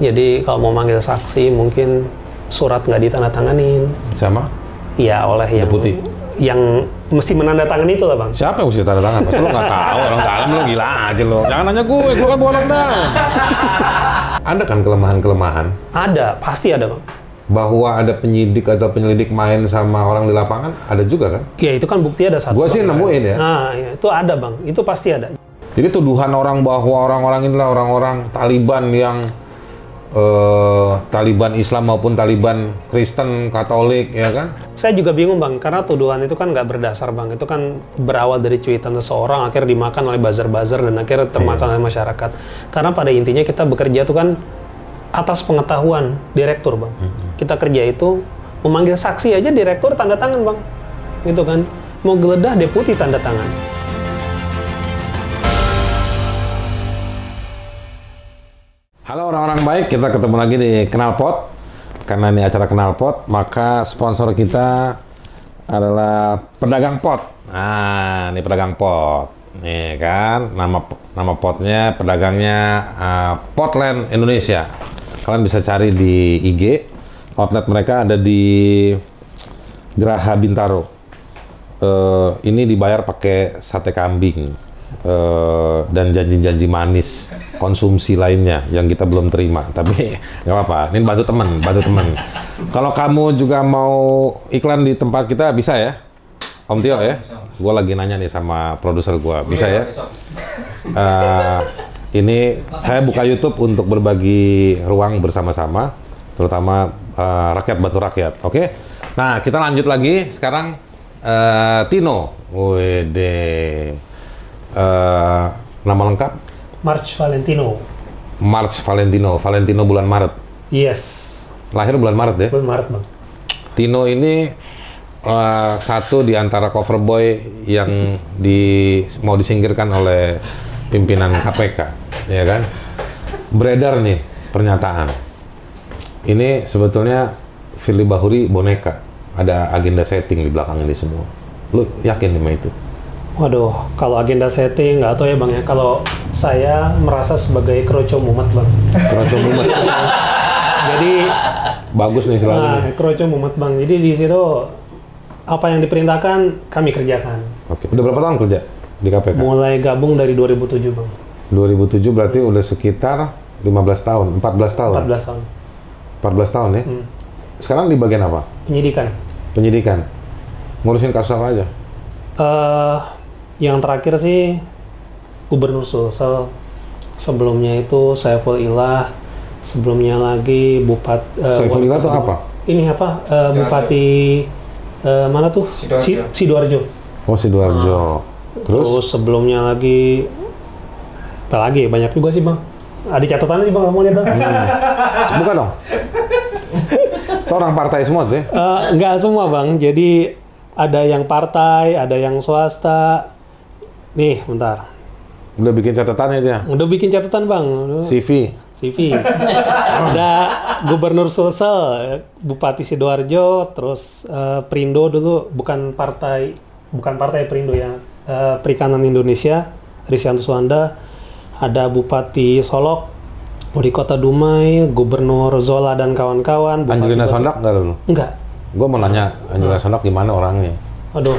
Jadi kalau mau manggil saksi mungkin surat nggak ditandatanganin. Sama? Ya oleh yang Deputi. yang mesti menandatangani itu lah bang. Siapa yang mesti tanda tangan? Masa lo nggak tahu orang dalam lo gila aja lo. Jangan nanya gue, gue kan bukan orang dalam. Ada kan kelemahan-kelemahan Ada, pasti ada bang. bahwa ada penyidik atau penyelidik main sama orang di lapangan? Ada juga kan? Ya itu kan bukti ada satu. Gue sih nemuin ya. Nah, ya, itu ada bang. Itu pasti ada. Jadi tuduhan orang bahwa orang-orang inilah orang-orang Taliban yang eh, Taliban Islam maupun Taliban Kristen Katolik ya kan? Saya juga bingung bang, karena tuduhan itu kan nggak berdasar bang. Itu kan berawal dari cuitan seseorang, akhirnya dimakan oleh buzzer-buzzer dan akhirnya termakan Iya. oleh masyarakat. Karena pada intinya kita bekerja itu kan atas pengetahuan direktur bang. Mm-hmm. Kita kerja itu memanggil saksi aja direktur tanda tangan bang, gitu kan. Mau geledah deputi tanda tangan. Halo orang-orang baik, kita ketemu lagi di Kenalpot. Karena ini acara Kenalpot, maka sponsor kita adalah pedagang pot. Nah, ini pedagang pot. Nih kan, nama nama potnya, pedagangnya uh, Potland Indonesia. Kalian bisa cari di IG. Outlet mereka ada di Geraha Bintaro. Eh, ini dibayar pakai sate kambing eh, dan janji-janji manis konsumsi lainnya yang kita belum terima. Tapi nggak apa-apa. Ini bantu teman, bantu teman. Kalau kamu juga mau iklan di tempat kita bisa ya, Om Tio ya. Gue lagi nanya nih sama produser gue, bisa ya? Eh, ini saya buka YouTube untuk berbagi ruang bersama-sama, terutama eh, rakyat bantu rakyat. Oke? Nah, kita lanjut lagi. Sekarang eh, Tino, wede, Eh, nama lengkap March Valentino. March Valentino, Valentino bulan Maret. Yes, Lahir bulan Maret ya. bulan Maret bang. Tino ini eh, satu di antara cover boy yang di mau disingkirkan oleh pimpinan KPK, ya kan? Beredar nih pernyataan. Ini sebetulnya Firly Bahuri boneka. Ada agenda setting di belakang ini semua. Lu yakin sama itu? Waduh, kalau agenda setting nggak tahu ya bang ya. Kalau saya merasa sebagai kroco mumet bang. Keroco mumet. Jadi Bagus nih selalu. Nah, kroco mumet bang. Jadi di situ apa yang diperintahkan kami kerjakan. Oke. Udah berapa tahun kerja di KPK? Mulai gabung dari 2007 bang. 2007 berarti udah sekitar 15 tahun, 14 tahun. 14 tahun. 14 tahun ya. Hmm. Sekarang di bagian apa? Penyidikan. Penyidikan. Ngurusin kasus apa aja? eh yang terakhir sih Gubernur Sulsel. Sebelumnya itu Saiful Ilah. Sebelumnya lagi Bupat. eh, Saiful Ilah tuh apa? Ini apa? eh, Bupati eh, mana tuh? Sidoarjo. Si- Sidoarjo. Oh, Sidoarjo. Terus? Terus sebelumnya lagi apa lagi? Banyak juga sih bang. Ada catatannya sih bang, kamu lihat bang. Buka dong. Itu orang partai semua tuh ya? Eh, nggak semua bang. Jadi ada yang partai, ada yang swasta. Nih, bentar. Udah bikin catatannya dia. Udah bikin catatan bang. Udah. CV. CV. ada Gubernur Sulsel, Bupati Sidoarjo, terus eh, Perindo dulu bukan partai, bukan partai Perindo ya, eh, Perikanan Indonesia, Risianto Suwanda, ada Bupati Solok, Wali Kota Dumai, Gubernur Zola dan kawan-kawan. Angelina Sondak nggak dulu? Enggak. Gue mau nanya Angelina Sondak gimana orangnya? Aduh,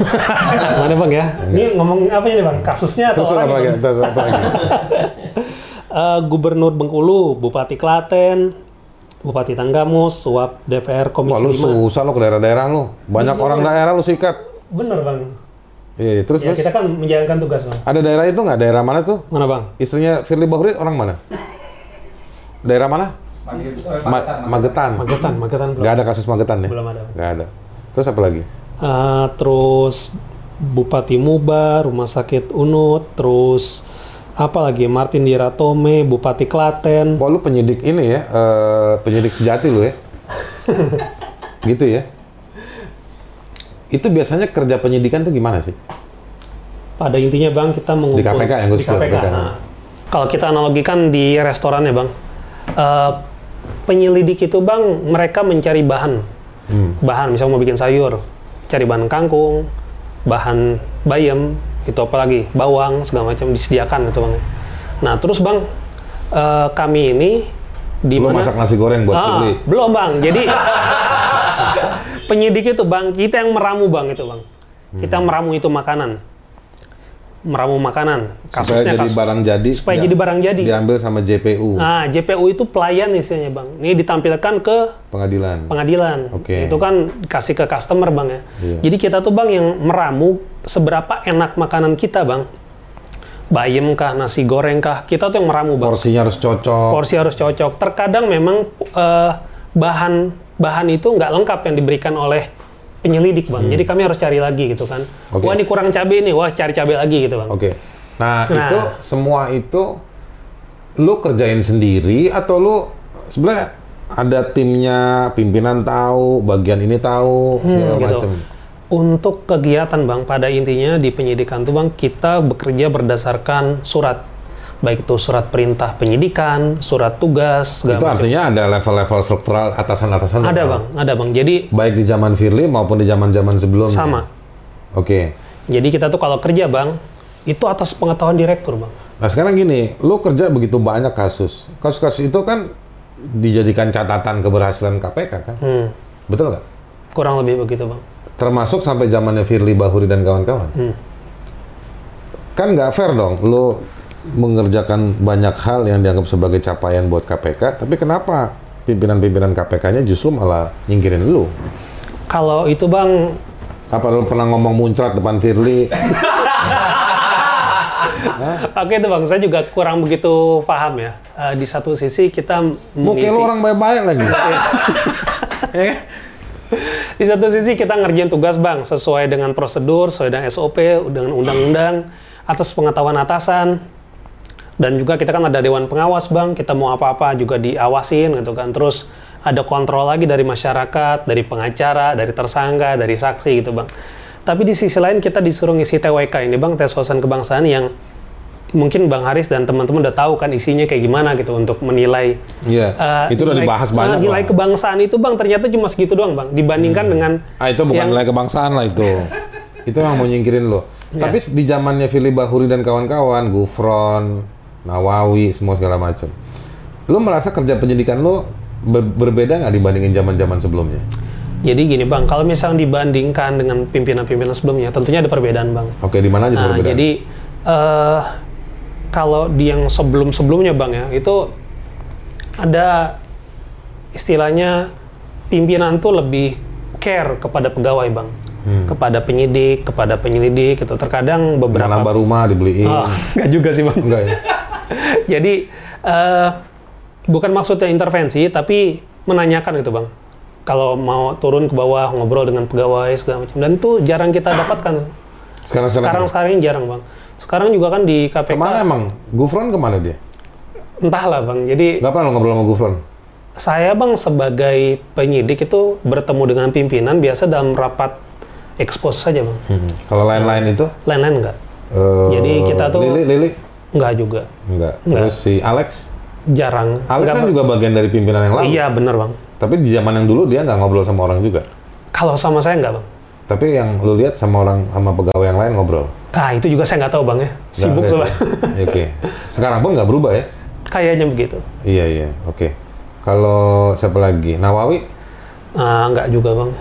mana bang ya? Ini ngomong apa ini bang? Kasusnya atau Terus apa orangnya, lagi? Bang? Apa lagi? Eh, Gubernur Bengkulu, Bupati Klaten, Bupati Tanggamus, Suap DPR Wah, Komisi lu 5. susah lu ke daerah-daerah lu. Banyak Iya. orang daerah lu sikat. Bener bang. Iya, terus Ya terus. kita kan menjalankan tugas bang. Ada daerah itu nggak? Daerah mana tuh? Mana bang? Istrinya Firly Bahuri orang mana? Daerah mana? Ma- Magetan. Magetan, Magetan belum. Nggak ada kasus Magetan ya? Belum ada. Nggak ada. Terus apa lagi? Eh, terus Bupati Muba, Rumah Sakit Unut, terus apa lagi? Martin Diratome, Bupati Klaten. Wah lu penyidik ini ya, eh, penyidik sejati lu ya? gitu ya? Itu biasanya kerja penyidikan tuh gimana sih? Pada intinya bang kita mengumpul Di KPK yang di khusus KPK. KPK. Nah, kalau kita analogikan di restoran ya bang, eh, penyelidik itu bang mereka mencari bahan, Hmm. bahan misalnya mau bikin sayur, cari bahan kangkung, bahan bayam, itu apa lagi, bawang segala macam disediakan gitu bang. Nah terus bang eh, kami ini di Lu mana masak nasi goreng buat Ah, belum bang. Jadi penyidik itu bang, kita yang meramu bang itu bang. Kita Hmm. meramu itu makanan, meramu makanan. Supaya Kasusnya jadi kasus. barang jadi. Supaya dia- jadi barang jadi. Diambil sama JPU, Nah, JPU itu pelayan istilahnya bang. Ini ditampilkan ke pengadilan. pengadilan. Oke. Itu kan kasih ke customer bang ya. Iya. Jadi kita tuh bang yang meramu seberapa enak makanan kita bang. Bayam kah, nasi goreng kah, kita tuh yang meramu bang. Porsinya harus cocok. Porsi harus cocok. Terkadang memang eh, bahan bahan itu nggak lengkap yang diberikan oleh penyelidik bang. Jadi kami harus cari lagi gitu kan. Hmm. Oke. Wah ini kurang cabai nih, wah cari cabai lagi gitu bang. Oke. Nah, Nah. itu semua itu lu kerjain sendiri atau lu sebenarnya ada timnya, pimpinan tahu, bagian ini tahu, segala gitu. macam. Untuk kegiatan bang, pada intinya di penyidikan tuh bang kita bekerja berdasarkan surat, baik itu surat perintah penyidikan, surat tugas, Itu macam. artinya ada level-level struktural atasan-atasan. Ada bang, ada bang. Jadi Baik di zaman Firly maupun di zaman-zaman sebelumnya. sama. Oke. Jadi kita tuh kalau kerja bang, itu atas pengetahuan direktur bang. Nah sekarang gini, lu kerja begitu banyak kasus. Kasus-kasus itu kan dijadikan catatan keberhasilan KPK kan? Hmm, Betul nggak? kurang lebih begitu bang. Termasuk sampai zamannya Firly Bahuri dan kawan-kawan. Hmm. Kan nggak fair dong, lu mengerjakan banyak hal yang dianggap sebagai capaian buat KPK, tapi kenapa pimpinan-pimpinan KPK-nya justru malah nyingkirin lu? Kalau itu bang, Apa lu pernah ngomong muncrat depan Firly? oke itu bang, saya juga kurang begitu paham ya. Eh, di satu sisi kita Muka lu orang baik-baik lagi. Di satu sisi kita ngerjain tugas bang sesuai dengan prosedur, sesuai dengan SOP, dengan undang-undang, atas pengetahuan atasan. Dan juga kita kan ada dewan pengawas bang, kita mau apa-apa juga diawasin gitu kan. Terus ada kontrol lagi dari masyarakat, dari pengacara, dari tersangka, dari saksi gitu bang. Tapi di sisi lain kita disuruh ngisi TWK ini bang, tes wawasan kebangsaan yang mungkin bang Haris dan teman-teman udah tahu kan isinya kayak gimana gitu untuk menilai Iya, Eh, itu udah nilai- dibahas banyak. nilai Bang. kebangsaan itu bang ternyata cuma segitu doang bang dibandingkan dengan Ah itu bukan yang- nilai kebangsaan lah itu. itu yang mau nyingkirin lo. Iya. Tapi di zamannya Firly Bahuri dan kawan-kawan, Gufron, Nawawi, semua segala macam. Lo merasa kerja penyidikan lo ber- berbeda nggak dibandingin zaman-zaman sebelumnya? Jadi gini bang, kalau misalnya dibandingkan dengan pimpinan-pimpinan sebelumnya, tentunya ada perbedaan bang. Oke, di mana aja Nah, perbedaan? jadi eh kalau di yang sebelum-sebelumnya bang ya, itu ada istilahnya pimpinan tuh lebih care kepada pegawai bang, Hmm. kepada penyidik, kepada penyelidik. Itu terkadang beberapa. nambah rumah dibeliin. Oh, nggak juga sih bang. Enggak ya? Jadi eh, bukan maksudnya intervensi, tapi menanyakan gitu bang. Kalau mau turun ke bawah ngobrol dengan pegawai segala macam, dan itu jarang kita dapatkan. Sekarang Sekarang sekarang ini jarang bang. Sekarang juga kan di KPK Ke mana emang? Gufron ke mana dia? entahlah bang. Jadi Nggak pernah ngobrol sama Gufron? saya bang sebagai penyidik itu bertemu dengan pimpinan biasa dalam rapat ekspos saja bang. Hmm. Kalau lain-lain itu? Lain-lain enggak? eh, Jadi kita tuh- Lili, Lili? Enggak juga. Enggak. Enggak. Terus si Alex? Jarang. Alex Enggak, kan Bang. juga bagian dari pimpinan yang lalu. Iya bener bang. Tapi di zaman yang dulu dia nggak ngobrol sama orang juga. Kalau sama saya enggak bang. Tapi yang lu lihat sama orang sama pegawai yang lain ngobrol. Ah itu juga saya nggak tahu bang ya. Sibuk Nggak soalnya. ya? Oke. Sekarang pun nggak berubah ya? Kayaknya begitu. Iya iya. Oke. Kalau siapa lagi? Nawawi? Ah, enggak juga bang.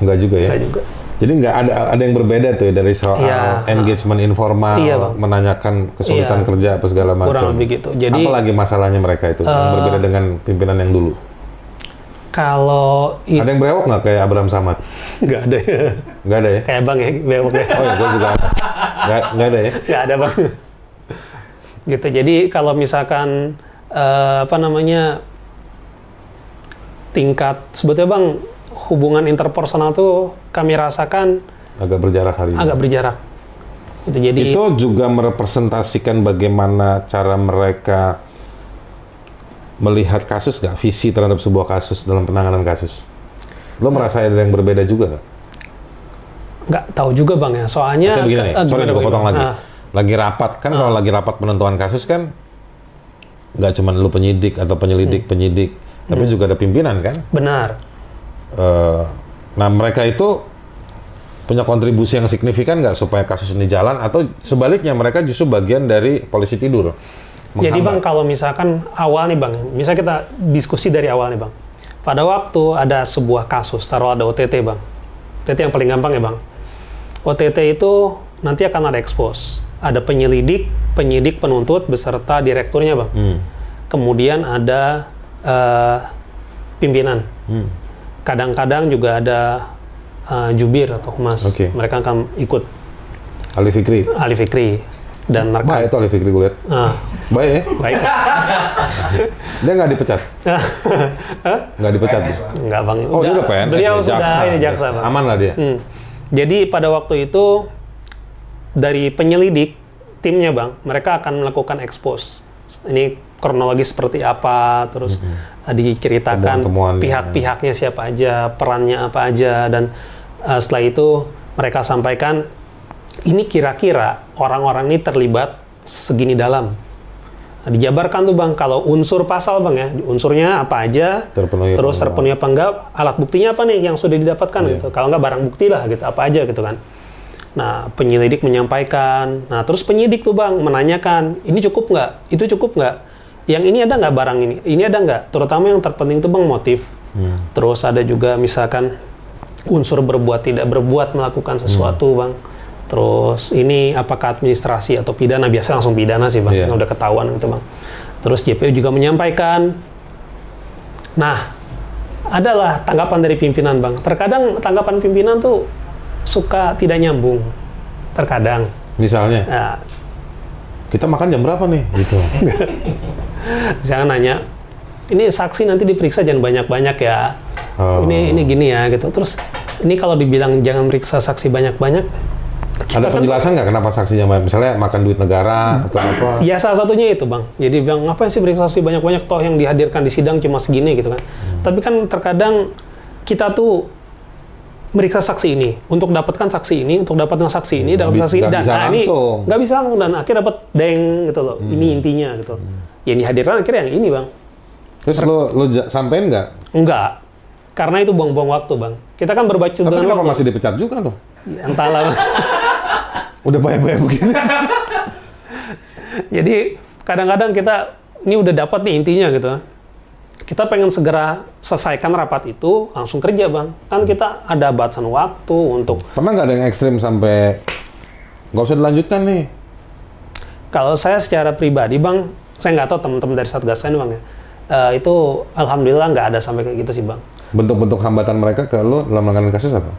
Nggak juga ya? Enggak juga. Jadi nggak ada ada yang berbeda tuh ya dari soal Iya. engagement informal, Iya, Bang. menanyakan kesulitan Iya. kerja apa segala macam. Kurang lebih gitu. Jadi- apa lagi masalahnya mereka itu yang Eh, berbeda dengan pimpinan yang dulu? Kalau Ada yang berewok nggak kayak Abraham Samad? nggak ada ya. Nggak ada ya? Kayak bang ya, bewok ya. Oh ya, gue juga. Nggak, nggak ada ya? Nggak ada bang. gitu. Jadi kalau misalkan eh, apa namanya tingkat sebetulnya bang hubungan interpersonal tuh kami rasakan Agak berjarak hari ini. agak berjarak. Gitu. Jadi Itu juga merepresentasikan bagaimana cara mereka melihat kasus nggak? Visi terhadap sebuah kasus dalam penanganan kasus. Lo merasa ada yang berbeda juga nggak? nggak tahu juga bang ya. Soalnya Tapi begini sorry gue potong lagi. Ah, Lagi rapat, kan kalau lagi rapat penentuan kasus kan nggak cuma lu penyidik atau penyelidik, Hmm. penyidik, tapi juga ada pimpinan kan? benar. Eh, nah mereka itu punya kontribusi yang signifikan nggak supaya kasus ini jalan atau sebaliknya mereka justru bagian dari polisi tidur Jadi menghambat? bang kalau misalkan awal nih bang, misal kita diskusi dari awal nih bang. Pada waktu ada sebuah kasus, taruh ada OTT bang. OTT yang paling gampang ya bang. OTT itu nanti akan ada expose. Ada penyelidik, penyidik, penuntut beserta direkturnya bang. Hmm. Kemudian ada eh, pimpinan. Hmm. Kadang-kadang juga ada eh, jubir atau humas. Oke. Mereka akan ikut Ali Fikri. Ali Fikri dan mereka. Baik itu Ali Fikri gue lihat. Ah, Baik ya. baik. Dia nggak dipecat. Nggak dipecat. dia. Enggak bang. Oh dia udah PNS. Beliau ya, sudah ini jaksa bang. Aman lah dia. Hmm. Jadi pada waktu itu dari penyelidik timnya bang, mereka akan melakukan expose. Ini kronologi seperti apa, terus eh, diceritakan pihak-pihaknya siapa aja, perannya apa aja, dan eh, setelah itu mereka sampaikan ini kira-kira orang-orang ini terlibat segini dalam. Nah, dijabarkan tuh bang, kalau unsur pasal bang ya, unsurnya apa aja, Terpenuhi terus terpenuhi apa enggak, alat buktinya apa nih yang sudah didapatkan Iya. gitu. Kalau enggak barang bukti lah gitu, apa aja gitu kan. Nah, penyelidik menyampaikan. Nah, terus penyidik tuh bang menanyakan, ini cukup nggak? Itu cukup nggak? Yang ini ada nggak barang ini? Ini ada nggak? Terutama yang terpenting tuh bang motif. Hmm. Terus ada juga misalkan unsur berbuat tidak berbuat melakukan sesuatu bang. Terus ini apakah administrasi atau pidana? Biasa langsung pidana sih bang, yang udah ketahuan gitu bang. Terus JPU juga menyampaikan. Nah, adalah tanggapan dari pimpinan bang. Terkadang tanggapan pimpinan tuh suka tidak nyambung. Terkadang. Misalnya Nah, kita makan jam berapa nih? Gitu. misalnya nanya, ini saksi nanti diperiksa jangan banyak-banyak ya. Oh. Ini ini gini ya gitu. Terus ini kalau dibilang jangan meriksa saksi banyak-banyak, Ada kan- penjelasan nggak kenapa saksinya banyak? Misalnya makan duit negara atau apa? Ya salah satunya itu bang. Jadi bilang ngapain sih meriksa saksi banyak-banyak toh yang dihadirkan di sidang cuma segini gitu kan. Tapi kan terkadang kita tuh meriksa saksi ini untuk dapatkan saksi ini untuk dapatkan saksi ini Nggak dapat saksi nggak dan bisa nah, ini nggak bisa langsung dan akhirnya dapat deng gitu loh. Ini intinya gitu. Yang dihadirkan akhirnya yang ini bang. Terus lo lo ja- sampein nggak? Enggak. Karena itu buang-buang waktu bang. Kita kan berbaca Tapi dengan waktu. masih dipecat juga tuh? Ya, Entahlah. Udah banyak-banyak begini. Jadi kadang-kadang kita ini udah dapat nih intinya gitu. Kita pengen segera selesaikan rapat itu langsung kerja bang. Kan kita ada batasan waktu untuk Pernah nggak ada yang ekstrim sampai nggak usah dilanjutkan nih? kalau saya secara pribadi bang, saya nggak tahu teman-teman dari satgas saya nih bang ya. Eh, itu alhamdulillah nggak ada sampai kayak gitu sih bang. Bentuk-bentuk hambatan mereka ke lo dalam menangani kasus apa?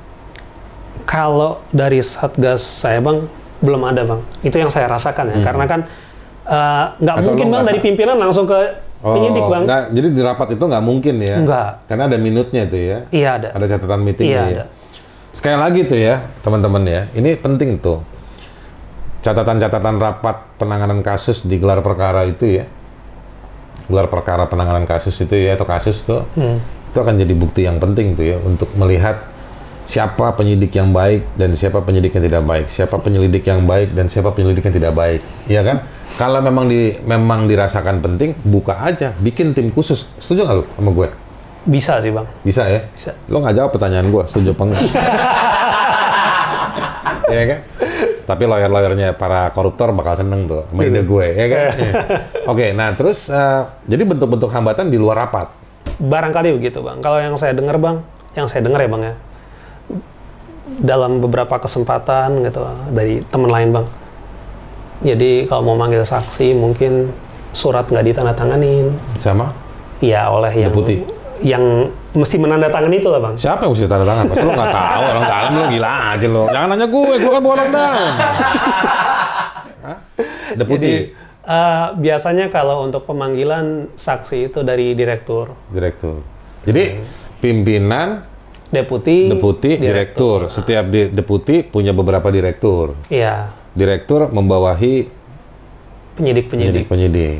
Kalau dari satgas saya bang belum ada bang. Itu yang saya rasakan ya. Karena kan eh, nggak Atau mungkin bang dari pimpinan langsung ke penyidik bang. Oh, nggak, jadi di rapat itu nggak mungkin ya? Nggak. Karena ada minutnya itu ya. Iya ada. Ada catatan meetingnya Iya ya. ada. Sekali lagi tuh ya, teman-teman ya. Ini penting tuh. Catatan-catatan rapat penanganan kasus di gelar perkara itu ya. Gelar perkara penanganan kasus itu ya atau kasus tuh. Hmm. Itu akan jadi bukti yang penting tuh ya untuk melihat siapa penyidik yang baik dan siapa penyidik yang tidak baik, siapa penyelidik yang baik dan siapa penyelidik yang tidak baik, Iya kan? Kalau memang di memang dirasakan penting, buka aja, bikin tim khusus. Setuju nggak lu sama gue? Bisa sih bang. Bisa ya? Bisa. Lo nggak jawab pertanyaan gue, setuju apa enggak? Iya kan? Tapi lawyer-lawyernya para koruptor bakal seneng tuh sama ide gue, ya kan? Iya. Oke, nah terus eh, jadi bentuk-bentuk hambatan di luar rapat. Barangkali begitu bang. Kalau yang saya dengar bang, yang saya dengar ya bang ya, dalam beberapa kesempatan gitu dari teman lain bang. Jadi kalau mau manggil saksi mungkin surat nggak ditandatanganin, Sama? ya oleh yang Deputi. Yang mesti menandatangani itu lah bang. Siapa yang mesti tanda tangan? Pas lo nggak tahu orang dalam lo gila aja lo. Jangan nanya gue, gue kan bukan orang dalam. Deputi, Jadi eh, biasanya kalau untuk pemanggilan saksi itu dari direktur, direktur. Jadi pimpinan, deputi, deputi, direktur. Setiap di- deputi punya beberapa direktur. Iya, Direktur membawahi penyidik-penyidik penyidik-penyidik.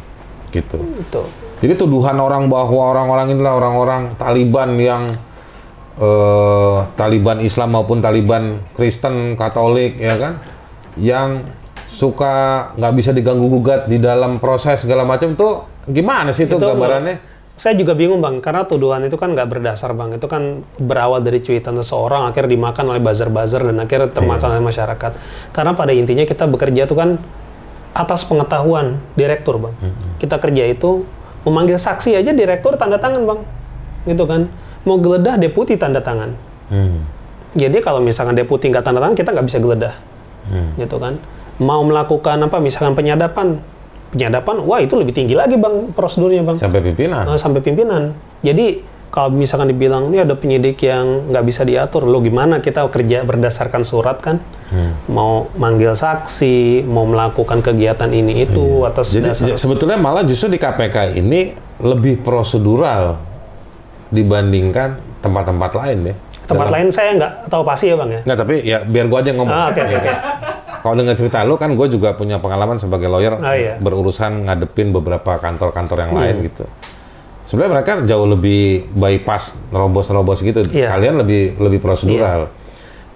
Gitu. itu. Jadi tuduhan orang bahwa orang-orang inilah orang-orang Taliban yang eh, Taliban Islam maupun Taliban Kristen Katolik ya kan, yang suka nggak bisa diganggu gugat di dalam proses segala macam tuh gimana sih itu, Itu gambarannya? Saya juga bingung bang, karena tuduhan itu kan nggak berdasar bang. Itu kan berawal dari cuitan seseorang, akhirnya dimakan oleh buzzer-buzzer dan akhirnya termakan oleh masyarakat. Karena pada intinya kita bekerja tuh kan atas pengetahuan direktur bang. Kita kerja itu memanggil saksi aja direktur tanda tangan bang, gitu kan. Mau geledah deputi tanda tangan. Hmm. Jadi kalau misalkan deputi nggak tanda tangan kita nggak bisa geledah, Hmm. gitu kan. Mau melakukan apa misalkan penyadapan, penyadapan, wah itu lebih tinggi lagi bang prosedurnya bang. Sampai pimpinan. Eh, sampai pimpinan. Jadi kalau misalkan dibilang ini ada penyidik yang nggak bisa diatur, lo gimana kita kerja berdasarkan surat kan? Hmm. Mau manggil saksi, mau melakukan kegiatan ini itu atas Iya. Jadi dasar sebetulnya malah justru di KPK ini lebih prosedural dibandingkan tempat-tempat lain ya. tempat Dalam- lain saya nggak tahu pasti ya bang ya. Nggak, tapi ya biar gua aja yang ngomong. Ah, oke, oke, Ya oke. kan? Kalau dengar cerita lu kan gue juga punya pengalaman sebagai lawyer Oh, iya. berurusan ngadepin beberapa kantor-kantor yang Hmm. lain gitu. Sebenarnya mereka jauh lebih bypass nerobos-nerobos gitu. Iya. Kalian lebih lebih prosedural.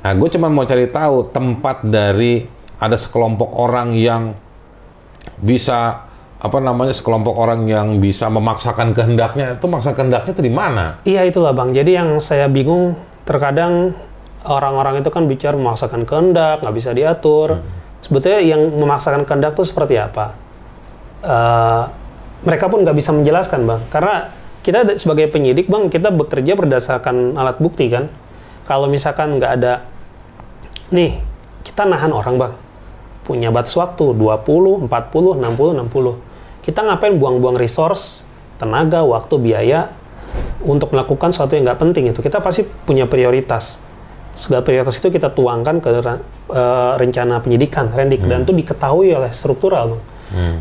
Nah, gue cuma mau cari tahu tempat dari ada sekelompok orang yang bisa apa namanya sekelompok orang yang bisa memaksakan kehendaknya itu maksa kehendaknya itu di mana? Iya itulah bang. Jadi yang saya bingung terkadang orang-orang itu kan bicara memaksakan kehendak, nggak bisa diatur. Sebetulnya yang memaksakan kehendak itu seperti apa? Eh, mereka pun nggak bisa menjelaskan bang. Karena kita sebagai penyidik bang, kita bekerja berdasarkan alat bukti kan. Kalau misalkan nggak ada, nih kita nahan orang bang, punya batas waktu 20, 40, 60, 60. Kita ngapain buang-buang resource, tenaga, waktu, biaya untuk melakukan sesuatu yang nggak penting itu. Kita pasti punya prioritas. Segala prioritas itu kita tuangkan ke eh, rencana penyidikan, rendik, dan itu diketahui oleh struktural. Bang.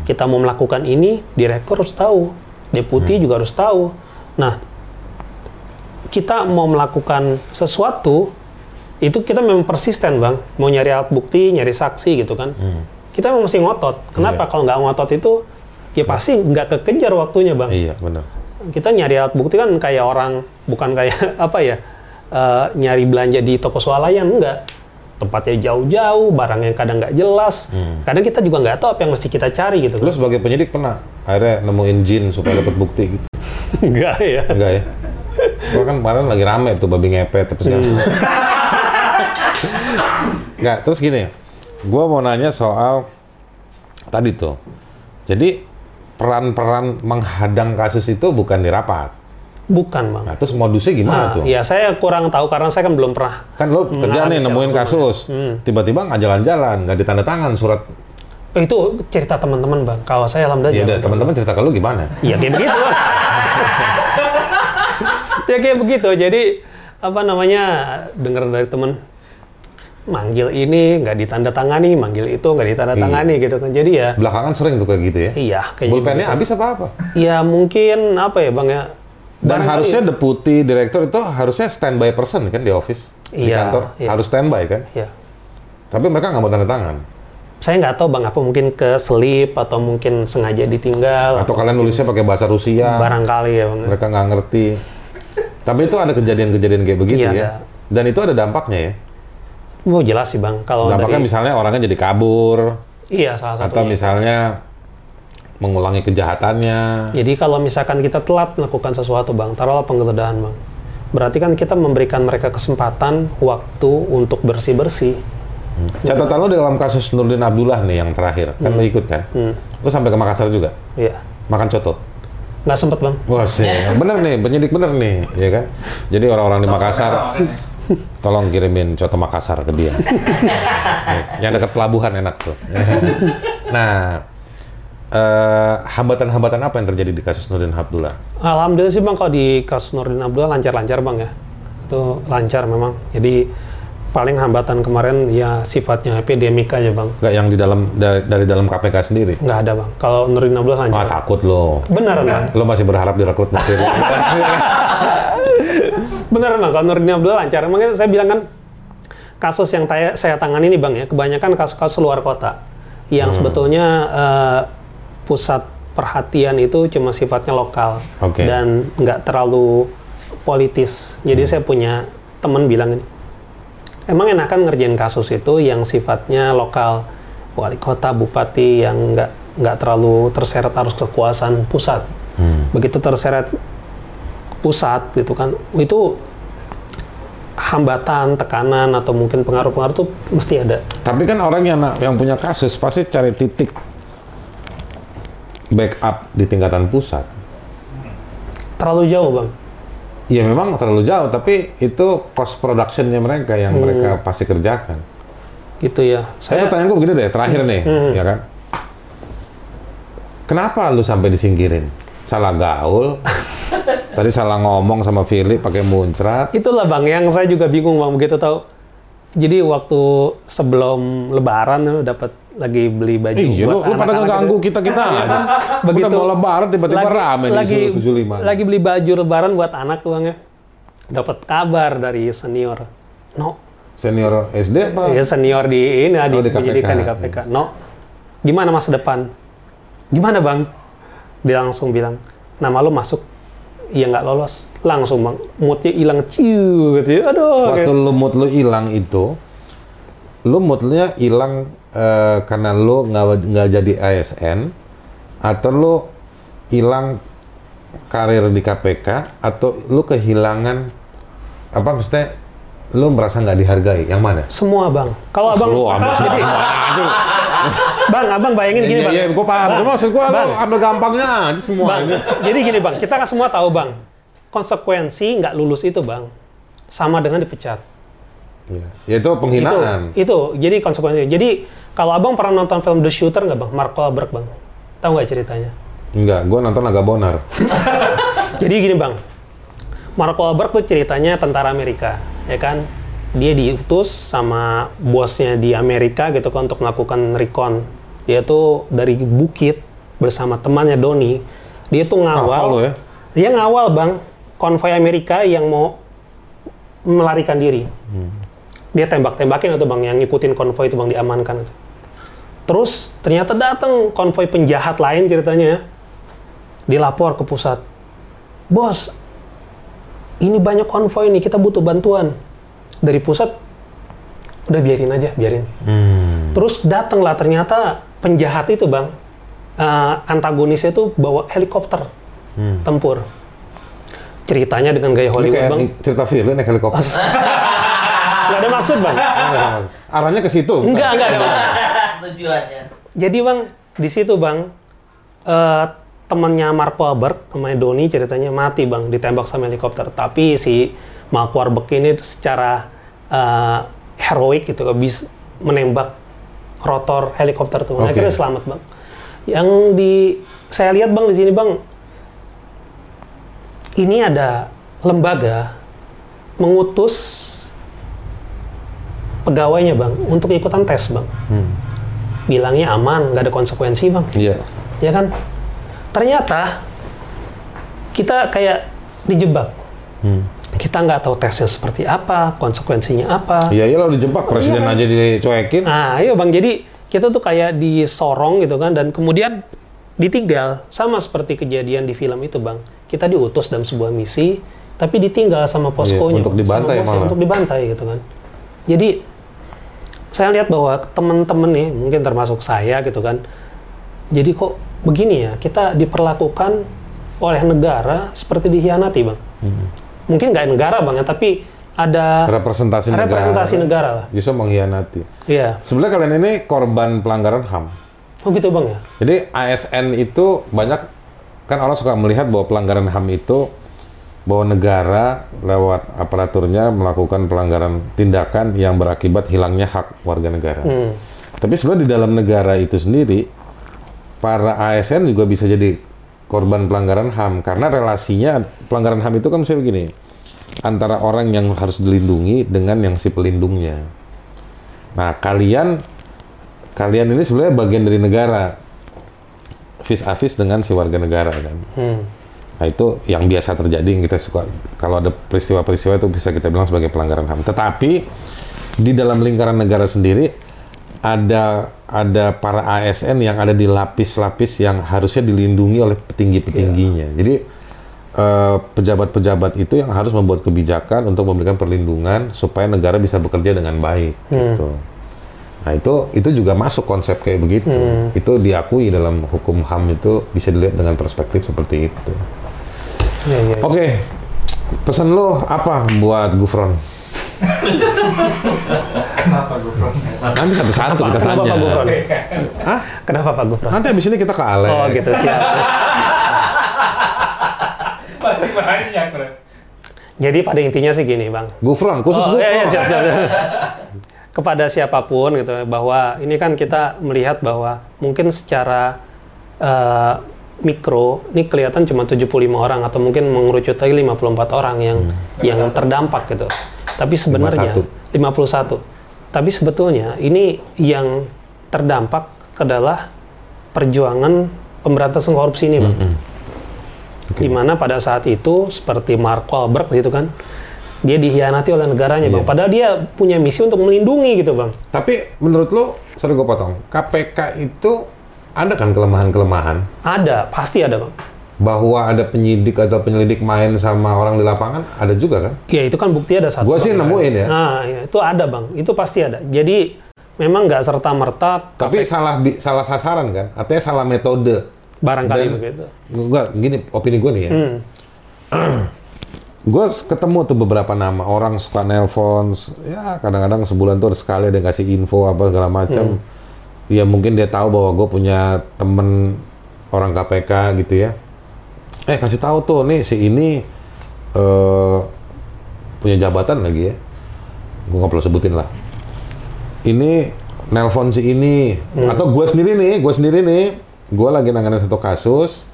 Kita mau melakukan ini, direktur harus tahu, deputi juga harus tahu. Nah, kita mau melakukan sesuatu itu kita memang persisten bang. Mau nyari alat bukti nyari saksi gitu kan. Kita memang mesti ngotot. Kenapa? Iya. kalau nggak ngotot itu ya pasti nggak kekejar waktunya bang. Iya, benar. kita nyari alat bukti kan kayak orang bukan kayak apa ya eh, nyari belanja di toko swalayan enggak tempatnya jauh-jauh barangnya kadang nggak jelas kadang kita juga nggak tahu apa yang mesti kita cari gitu Lu kan sebagai penyidik pernah akhirnya nemuin jin supaya dapat bukti gitu? enggak ya Enggak ya? Gua kan kemarin lagi rame tuh babi ngepet tapi sekarang. Enggak, terus gini. Gua mau nanya soal tadi tuh. Jadi peran-peran menghadang kasus itu bukan di rapat. Bukan bang Nah, terus modusnya gimana Nah, tuh? ya saya kurang tahu karena saya kan belum pernah Kan lo kerja nih nemuin kasus, tiba-tiba nggak jalan-jalan, nggak ditanda tangan surat. Itu cerita teman-teman bang. Kalau saya alhamdulillah Ya udah, teman-teman cerita ke lu gimana? Iya kayak begitu. Ya kayak begitu. Jadi apa namanya dengar dari teman manggil ini nggak ditanda tangani, manggil itu nggak ditanda tangani gitu kan. Jadi ya Belakangan sering tuh kayak gitu ya. iya kayaknya. Pulpennya habis apa apa? Ya mungkin apa ya bang ya. Dan harusnya deputi direktur itu harusnya standby person kan di office, di Iya, kantor iya. harus standby kan. Ya. Tapi mereka nggak mau tanda tangan. Saya nggak tahu bang apa mungkin keselip atau mungkin sengaja ditinggal. Atau kalian nulisnya pakai bahasa Rusia, barangkali ya bang. mereka nggak ngerti. Tapi itu ada kejadian-kejadian kayak begitu Iya, ya. ada. Dan itu ada dampaknya ya. Mau jelas sih bang. Kalau Dampaknya dari misalnya orangnya jadi kabur, iya salah satu. atau misalnya mengulangi kejahatannya. Jadi kalau misalkan kita telat melakukan sesuatu bang, taruhlah penggeledahan bang, berarti kan kita memberikan mereka kesempatan waktu untuk bersih bersih. Catatan lo dalam kasus Nurdin Abdullah nih yang terakhir, kan lo ikut kan? Lo sampai ke Makassar juga, Iya, makan coto. nggak sempet bang. Wah sih, bener nih, penyidik bener nih, ya kan? Jadi orang-orang di Makassar, tolong kirimin coto Makassar ke dia. Yang dekat pelabuhan enak tuh. nah, eh, hambatan-hambatan apa yang terjadi di kasus Nurdin Abdullah? Alhamdulillah sih bang kalau di kasus Nurdin Abdullah lancar-lancar bang ya, itu lancar memang. Jadi paling hambatan kemarin ya sifatnya epidemik aja bang, Nggak yang di dalam dari, dari dalam KPK sendiri? nggak ada bang. Kalau Nurdin Abdullah lancar. takut lo. Beneran bang, Lo masih berharap direkrut menteri. beneran bang. Kalau Nurdin Abdullah lancar, makanya saya bilang kan kasus yang saya, saya tangani ini bang ya, kebanyakan kasus-kasus luar kota yang sebetulnya eh, pusat perhatian itu cuma sifatnya lokal Oke. dan nggak terlalu politis. Jadi saya punya teman bilang ini, emang enakan ngerjain kasus itu yang sifatnya lokal, wali kota, bupati yang nggak nggak terlalu terseret arus kekuasaan pusat. Begitu terseret pusat gitu kan, itu hambatan, tekanan atau mungkin pengaruh-pengaruh itu mesti ada. Tapi kan orang yang yang punya kasus pasti cari titik backup di tingkatan pusat. Terlalu jauh bang. Ya memang terlalu jauh, tapi itu cost productionnya mereka yang mereka pasti kerjakan. Gitu ya. Saya Saya pertanyaan gue begini deh, terakhir nih, ya kan? Kenapa lu sampai disingkirin? Salah gaul? Tadi salah ngomong sama Philip pakai muncrat? itulah bang yang saya juga bingung bang begitu tahu. Jadi waktu sebelum Lebaran dapat lagi beli baju Iya, buat lu pada anak-anak ngeganggu gitu. kita kita aja. Begitu. Udah mau lebaran tiba-tiba lagi, rame lagi, di Isu 75. lagi beli baju Lebaran buat anak bang ya. Dapat kabar dari senior. No, Senior SD apa? ya senior di ini Oh, di, di penyidikan di KPK. No, gimana masa depan? Gimana bang? Dia langsung bilang, nama lu masuk. Iya nggak lolos. Langsung bang, moodnya hilang ciu gitu. ya. Aduh. Waktu kayak- lu mood lu hilang itu, lu moodnya hilang eh, karena lu nggak nggak jadi ASN, atau lu hilang karir di KPK, atau lu kehilangan apa maksudnya? Lu merasa nggak dihargai? Yang mana? Semua bang. Kalau abang, Lu ambil semua semua bang, abang bayangin gini Iya, bang. iya, gue paham. Bang, Cuma maksud gue Bang. ambil gampangnya aja Bang, semuanya. jadi gini bang, kita kan semua tahu bang, konsekuensi nggak lulus itu bang, sama dengan dipecat. Iya. Ya itu penghinaan. Itu, itu, jadi konsekuensinya. Jadi kalau abang pernah nonton film The Shooter nggak bang, Mark Wahlberg bang, tahu nggak ceritanya? Enggak, gue nonton agak bonar. Jadi gini bang, Mark Wahlberg tuh ceritanya tentara Amerika, ya kan? Dia diutus sama bosnya di Amerika gitu kan untuk melakukan recon. Dia tuh dari bukit bersama temannya Doni. Dia tuh ngawal. Ya? Dia ngawal bang, konvoy Amerika yang mau melarikan diri. Dia tembak-tembakin itu bang, yang ngikutin konvoy itu bang diamankan. Terus ternyata datang konvoy penjahat lain ceritanya ya. Dilapor ke pusat. Bos, ini banyak konvoy nih, kita butuh bantuan. Dari pusat, udah biarin aja, biarin. Terus datanglah ternyata penjahat itu bang, eh, antagonisnya itu bawa helikopter tempur. Ceritanya dengan gaya Hollywood bang, cerita film naik helikopter. nggak ada maksud bang. Arahnya ke situ. Enggak, enggak ada maksud. tujuannya. Jadi bang, di situ bang, eh temannya Mark Wahlberg, namanya Doni ceritanya mati bang, ditembak sama helikopter. Tapi si Mark Wahlberg ini secara eh, heroik gitu, bisa menembak rotor helikopter tuh. Nah, Oke. Akhirnya selamat bang. Yang di saya lihat bang di sini bang, ini ada lembaga mengutus pegawainya bang untuk ikutan tes bang bilangnya aman, nggak ada konsekuensi bang, Iya. ya kan? Ternyata kita kayak dijebak. Kita nggak tahu tesnya seperti apa, konsekuensinya apa. Iya, iya lo dijebak presiden aja dicuekin. Nah, iya bang. Jadi kita tuh kayak disorong gitu kan, dan kemudian ditinggal sama seperti kejadian di film itu bang. Kita diutus dalam sebuah misi, tapi ditinggal sama poskonya. Iya, untuk dibantai Sama malah. Untuk dibantai gitu kan. Jadi saya lihat bahwa teman-teman nih, mungkin termasuk saya gitu kan. Jadi kok begini ya, kita diperlakukan oleh negara seperti dikhianati bang. Hmm. Mungkin nggak negara bang ya, tapi ada Representasi, representasi negara. negara lah. Justru mengkhianati. Iya. Sebenarnya kalian ini korban pelanggaran HAM. Oh gitu bang ya. Jadi ASN itu banyak kan orang suka melihat bahwa pelanggaran HAM itu bahwa negara lewat aparaturnya melakukan pelanggaran tindakan yang berakibat hilangnya hak warga negara. Hmm. Tapi sebenarnya di dalam negara itu sendiri para ASN juga bisa jadi korban pelanggaran HAM karena relasinya pelanggaran HAM itu kan misalnya begini antara orang yang harus dilindungi dengan yang si pelindungnya. Nah kalian kalian ini sebenarnya bagian dari negara vis a vis dengan si warga negara kan. Hmm. Nah itu yang biasa terjadi yang kita suka kalau ada peristiwa-peristiwa itu bisa kita bilang sebagai pelanggaran HAM. Tetapi di dalam lingkaran negara sendiri ada ada para ASN yang ada di lapis-lapis yang harusnya dilindungi oleh petinggi-petingginya. Jadi eh, pejabat-pejabat itu yang harus membuat kebijakan untuk memberikan perlindungan supaya negara bisa bekerja dengan baik gitu. Nah itu itu juga masuk konsep kayak begitu. Itu diakui dalam hukum HAM itu bisa dilihat dengan perspektif seperti itu. Iya, iya. Oke, pesan lo apa buat Gufron? Kenapa Gufron? Nanti satu-satu kita Kenapa tanya. Pak Gufron? Hah? Kenapa Pak Gufron? Nanti abis ini kita ke Alex. Oh gitu siap. Masih banyak, bro. Jadi pada intinya sih gini bang. Gufron, khusus Oh, Gufron. iya, iya, siap, siap, siap. Kepada siapa pun gitu bahwa ini kan kita melihat bahwa mungkin secara eh, mikro ini kelihatan cuma 75 orang atau mungkin mengerucut lagi 54 orang yang yang terdampak gitu. Tapi sebenarnya 51. Tapi sebetulnya ini yang terdampak adalah perjuangan pemberantasan korupsi ini, Bang. Di mana pada saat itu seperti Mark Wahlberg gitu kan, dia dihianati oleh negaranya, Bang. Padahal dia punya misi untuk melindungi gitu, Bang. Tapi menurut lo, sorry gue potong, KPK itu ada kan kelemahan-kelemahan? Ada, pasti ada, Bang. Bahwa ada penyidik atau penyelidik main sama orang di lapangan, ada juga kan? Ya itu kan bukti ada satu. Gue sih nemuin ya. Nah, ya, itu ada, Bang. Itu pasti ada. Jadi memang nggak serta merta Tapi salah bi- salah sasaran kan? Artinya salah metode. barangkali Dan- begitu. Enggak, gini opini gue nih ya. Hmm. Gue ketemu tuh beberapa nama orang suka nelpon, ya kadang-kadang sebulan tuh ada sekali ada yang kasih info apa segala macam. Ya mungkin dia tahu bahwa gue punya temen orang KPK gitu ya. Eh kasih tahu tuh nih si ini eh punya jabatan lagi ya. Gue nggak perlu sebutin lah. Ini nelpon si ini atau gue sendiri nih, gue sendiri nih, gue lagi nanganin satu kasus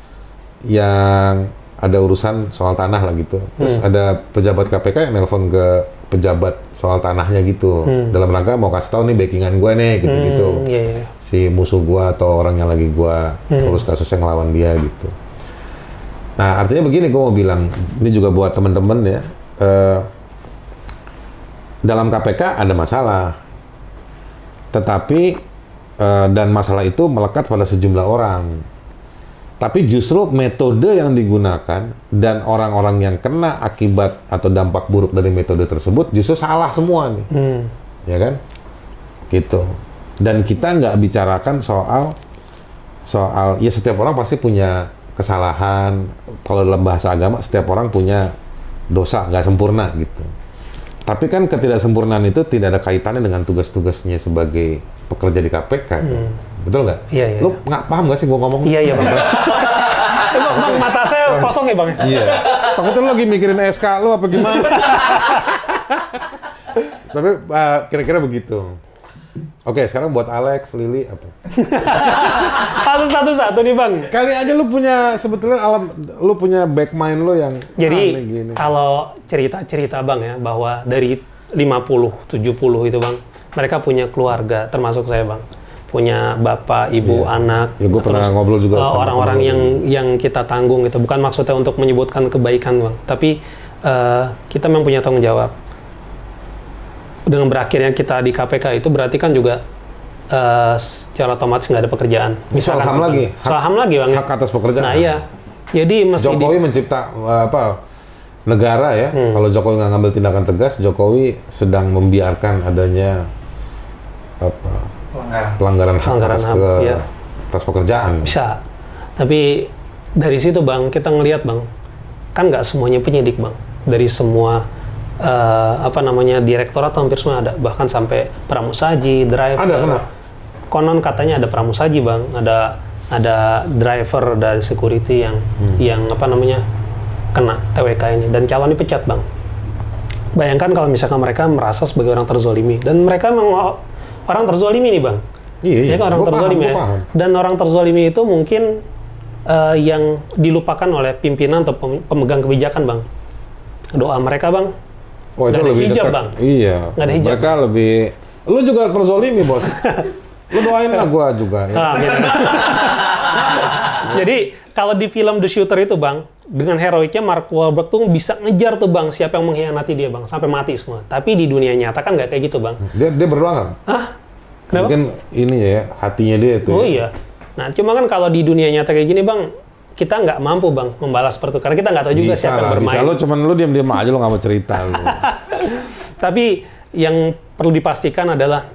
yang ada urusan soal tanah lah gitu. Terus ada pejabat KPK yang nelpon ke pejabat soal tanahnya gitu. Dalam rangka mau kasih tahu nih backingan gue nih gitu-gitu. Hmm, iya, iya. Si musuh gue atau orang yang lagi gue urus kasus yang ngelawan dia gitu. Nah artinya begini gue mau bilang, ini juga buat teman-teman ya. eh, dalam KPK ada masalah. Tetapi eh, dan masalah itu melekat pada sejumlah orang. Tapi justru metode yang digunakan dan orang-orang yang kena akibat atau dampak buruk dari metode tersebut justru salah semua nih, Hmm. ya kan? Gitu. Dan kita nggak bicarakan soal soal ya setiap orang pasti punya kesalahan. Kalau dalam bahasa agama setiap orang punya dosa nggak sempurna gitu. Tapi kan ketidaksempurnaan itu tidak ada kaitannya dengan tugas-tugasnya sebagai pekerja di KPK. kan? Betul nggak? Iya, iya, Lu nggak paham nggak sih gue ngomong? Iya, iya, Bang. Eh, bang, bang, mata saya kosong ya, Bang? Iya. Takutnya lu lagi mikirin SK lu apa gimana? Tapi uh, kira-kira begitu. Oke, sekarang buat Alex, Lili apa? Satu, satu, satu nih, Bang. Kali aja lu punya sebetulnya alam lu punya back mind lu yang Jadi kalau cerita-cerita Bang ya bahwa dari 50, 70 itu Bang, mereka punya keluarga termasuk saya Bang. Punya bapak, ibu, anak. Ya, gua pernah ngobrol juga eh, orang-orang yang yang kita tanggung gitu. Bukan maksudnya untuk menyebutkan kebaikan Bang, tapi eh, kita memang punya tanggung jawab. Dengan berakhirnya kita di KPK itu berarti kan juga eh, secara otomatis nggak ada pekerjaan. Soal HAM lagi? Soal HAM lagi Bang. Hak atas pekerjaan. Nah iya. Jadi mesti di- Jokowi mencipta uh, apa negara ya. Hmm. Kalau Jokowi nggak ngambil tindakan tegas, Jokowi sedang membiarkan adanya apa Pelanggaran. pelanggaran hak Pelanggaran atas, HAM, ke, iya. atas pekerjaan. Bisa. Tapi dari situ bang, kita ngelihat bang, kan nggak semuanya penyidik bang. Dari semua eh, apa namanya direktorat hampir semua ada, bahkan sampai pramusaji, driver. Ada, kenapa? Konon katanya ada pramusaji bang, ada ada driver dari security yang Hmm. yang apa namanya kena TWK ini dan calon dipecat bang. Bayangkan kalau misalkan mereka merasa sebagai orang terzolimi dan mereka orang terzolimi nih bang. Iya, iya. Ya kan orang Gua terzolimi ya. paham. Dan orang terzolimi itu mungkin eh, yang dilupakan oleh pimpinan atau pem- pemegang kebijakan, Bang. Doa mereka, Bang. Oh, itu ada lebih hijab, dekat. Bang. Iya. Nggak ada hijab. Mereka lebih lu juga terzolimi, Bos. lu doain lah gua juga ya. Ah, gitu. Jadi kalau di film The Shooter itu bang, dengan heroiknya Mark Wahlberg tuh bisa ngejar tuh bang siapa yang mengkhianati dia bang sampai mati semua. Tapi di dunia nyata kan nggak kayak gitu bang. Dia dia berdoa? Hah? Kenapa? Mungkin ini ya hatinya dia itu. Oh ya. iya. Nah cuma kan kalau di dunia nyata kayak gini bang, kita nggak mampu bang membalas karena kita nggak tahu juga Bisa siapa yang bermain. bisa lu cuman lu diam-diam aja lu nggak mau cerita lu. Tapi yang perlu dipastikan adalah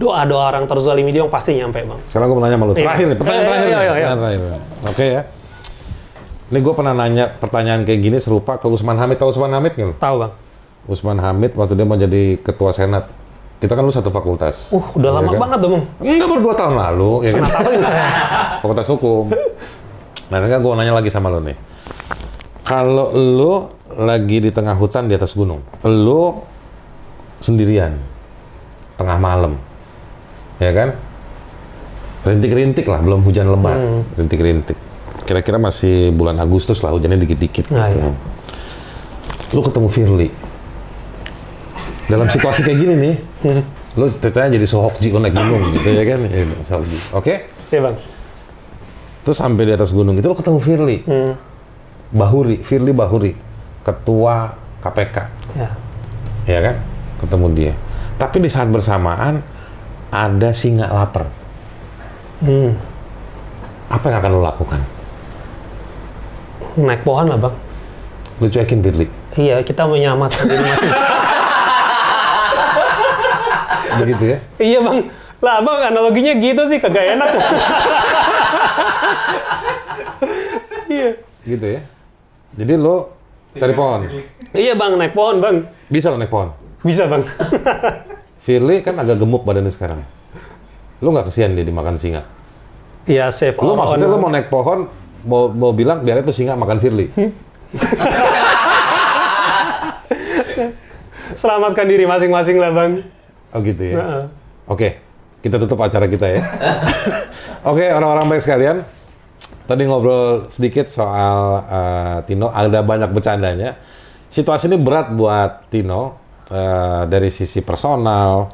doa-doa orang terzalimi dia yang pasti nyampe bang. Sekarang gue mau nanya sama lu. Iya. Terakhir nih, pertanyaan terakhir. nih, iya, iya. pertanyaan terakhir. Oke ya. Ini gue pernah nanya pertanyaan kayak gini serupa ke Usman Hamid. Tahu Usman Hamid nggak? Tahu bang? Usman Hamid waktu dia mau jadi ketua senat. Kita kan lu satu fakultas. Uh, udah Iya lama kan? banget dong. Enggak baru dua tahun lalu, ya kan? Senat apa ini? Fakultas Hukum. Nah, kan gue nanya lagi sama lo nih. Kalau lo lagi di tengah hutan di atas gunung, lo sendirian, tengah malam, ya kan? Rintik-rintik lah, belum hujan lebat, Hmm. rintik-rintik. Kira-kira masih bulan Agustus lah, hujannya dikit-dikit. Nah, gitu. iya. Lo ketemu Firly. Dalam situasi kayak gini nih, Hmm. lo ceritanya jadi Sohokji lo naik gunung gitu ya kan? Ya, Sohokji. Oke? Iya, Bang. Terus sampai di atas gunung itu lo ketemu Firly. Hmm. Bahuri, Firly Bahuri, ketua KPK, Ya. ya kan? Ketemu dia. Tapi di saat bersamaan ada singa lapar. Hmm. Apa yang akan lo lakukan? Naik pohon lah, Bang. Lo cuekin Firly. Iya, kita menyelamatkan diri masing Begitu ya? Iya, Bang. Lah, Bang, analoginya gitu sih, kagak enak. iya. Gitu ya? Jadi lo cari pohon. Iya, Bang, naik pohon, Bang. Bisa lo naik pohon. Bisa, Bang. Firly kan agak gemuk badannya sekarang. Lo nggak kesian dia dimakan singa? Iya, safe. Lo maksudnya lo mau naik pohon, mau mau bilang biar itu singa makan Firly? Selamatkan diri masing-masing lah, Bang. Oh gitu ya? Heeh. Oke, kita tutup acara kita ya. Oke, orang-orang baik sekalian. Tadi ngobrol sedikit soal eh, Tino, ada banyak bercandanya. Situasi ini berat buat Tino eh, dari sisi personal.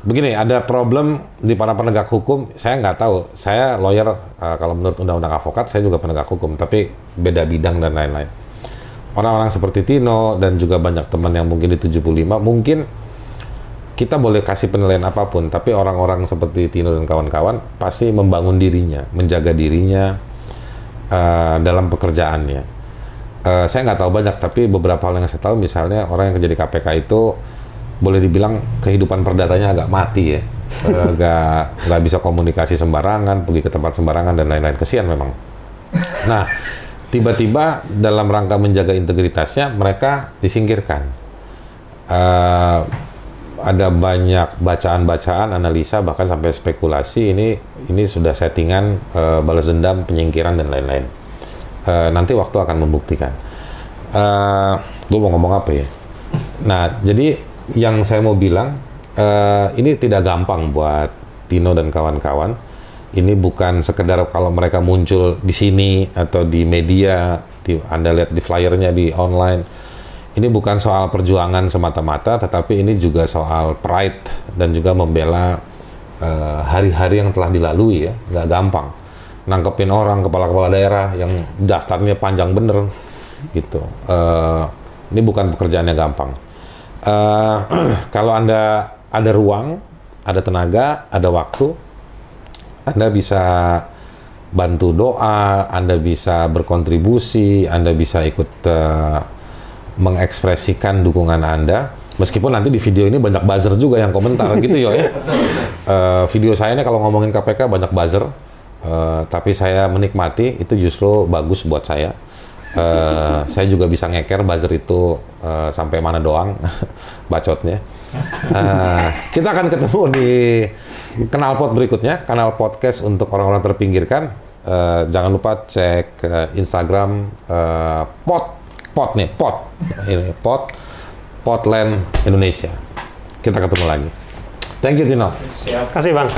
Begini, ada problem di para penegak hukum. Saya nggak tahu. Saya lawyer eh, kalau menurut undang-undang avokat, saya juga penegak hukum, tapi beda bidang dan lain-lain. Orang-orang seperti Tino dan juga banyak teman yang mungkin di 75 mungkin kita boleh kasih penilaian apa pun, tapi orang-orang seperti Tino dan kawan-kawan pasti membangun dirinya, menjaga dirinya eh, dalam pekerjaannya. Eh, saya nggak tahu banyak, tapi beberapa hal yang saya tahu, misalnya orang yang kerja di KPK itu boleh dibilang kehidupan perdatanya agak mati ya, agak nggak bisa komunikasi sembarangan, pergi ke tempat sembarangan dan lain-lain. Kesian memang. Nah, tiba-tiba dalam rangka menjaga integritasnya mereka disingkirkan. Eh, ada banyak bacaan-bacaan, analisa bahkan sampai spekulasi ini ini sudah settingan eh, balas dendam, penyingkiran dan lain-lain. Eh, nanti waktu akan membuktikan. Eh, gue mau ngomong apa ya? Nah, jadi yang saya mau bilang eh, ini tidak gampang buat Tino dan kawan-kawan. Ini bukan sekedar kalau mereka muncul di sini atau di media, di, Anda lihat di flyernya di online. Ini bukan soal perjuangan semata-mata, tetapi ini juga soal pride dan juga membela eh, hari-hari yang telah dilalui ya, nggak gampang. Nangkepin orang kepala-kepala daerah yang daftarnya panjang bener, gitu. Eh, ini bukan pekerjaan yang gampang. Eh, kalau anda ada ruang, ada tenaga, ada waktu, anda bisa bantu doa, Anda bisa berkontribusi, Anda bisa ikut eh, mengekspresikan dukungan Anda. Meskipun nanti di video ini banyak buzzer juga yang komentar gitu yo ya. Eh, video saya ini kalau ngomongin KPK banyak buzzer, eh, tapi saya menikmati itu justru bagus buat saya. Eh, saya juga bisa ngeker buzzer itu eh, sampai mana doang bacotnya. Eh, kita akan ketemu di kanal pot berikutnya, kanal podcast untuk orang-orang terpinggirkan. Eh, jangan lupa cek eh, Instagram eh, pot pot nih pot ini pot Potland Indonesia. Kita ketemu lagi. Thank you Tino. Siap. Kasih, Bang.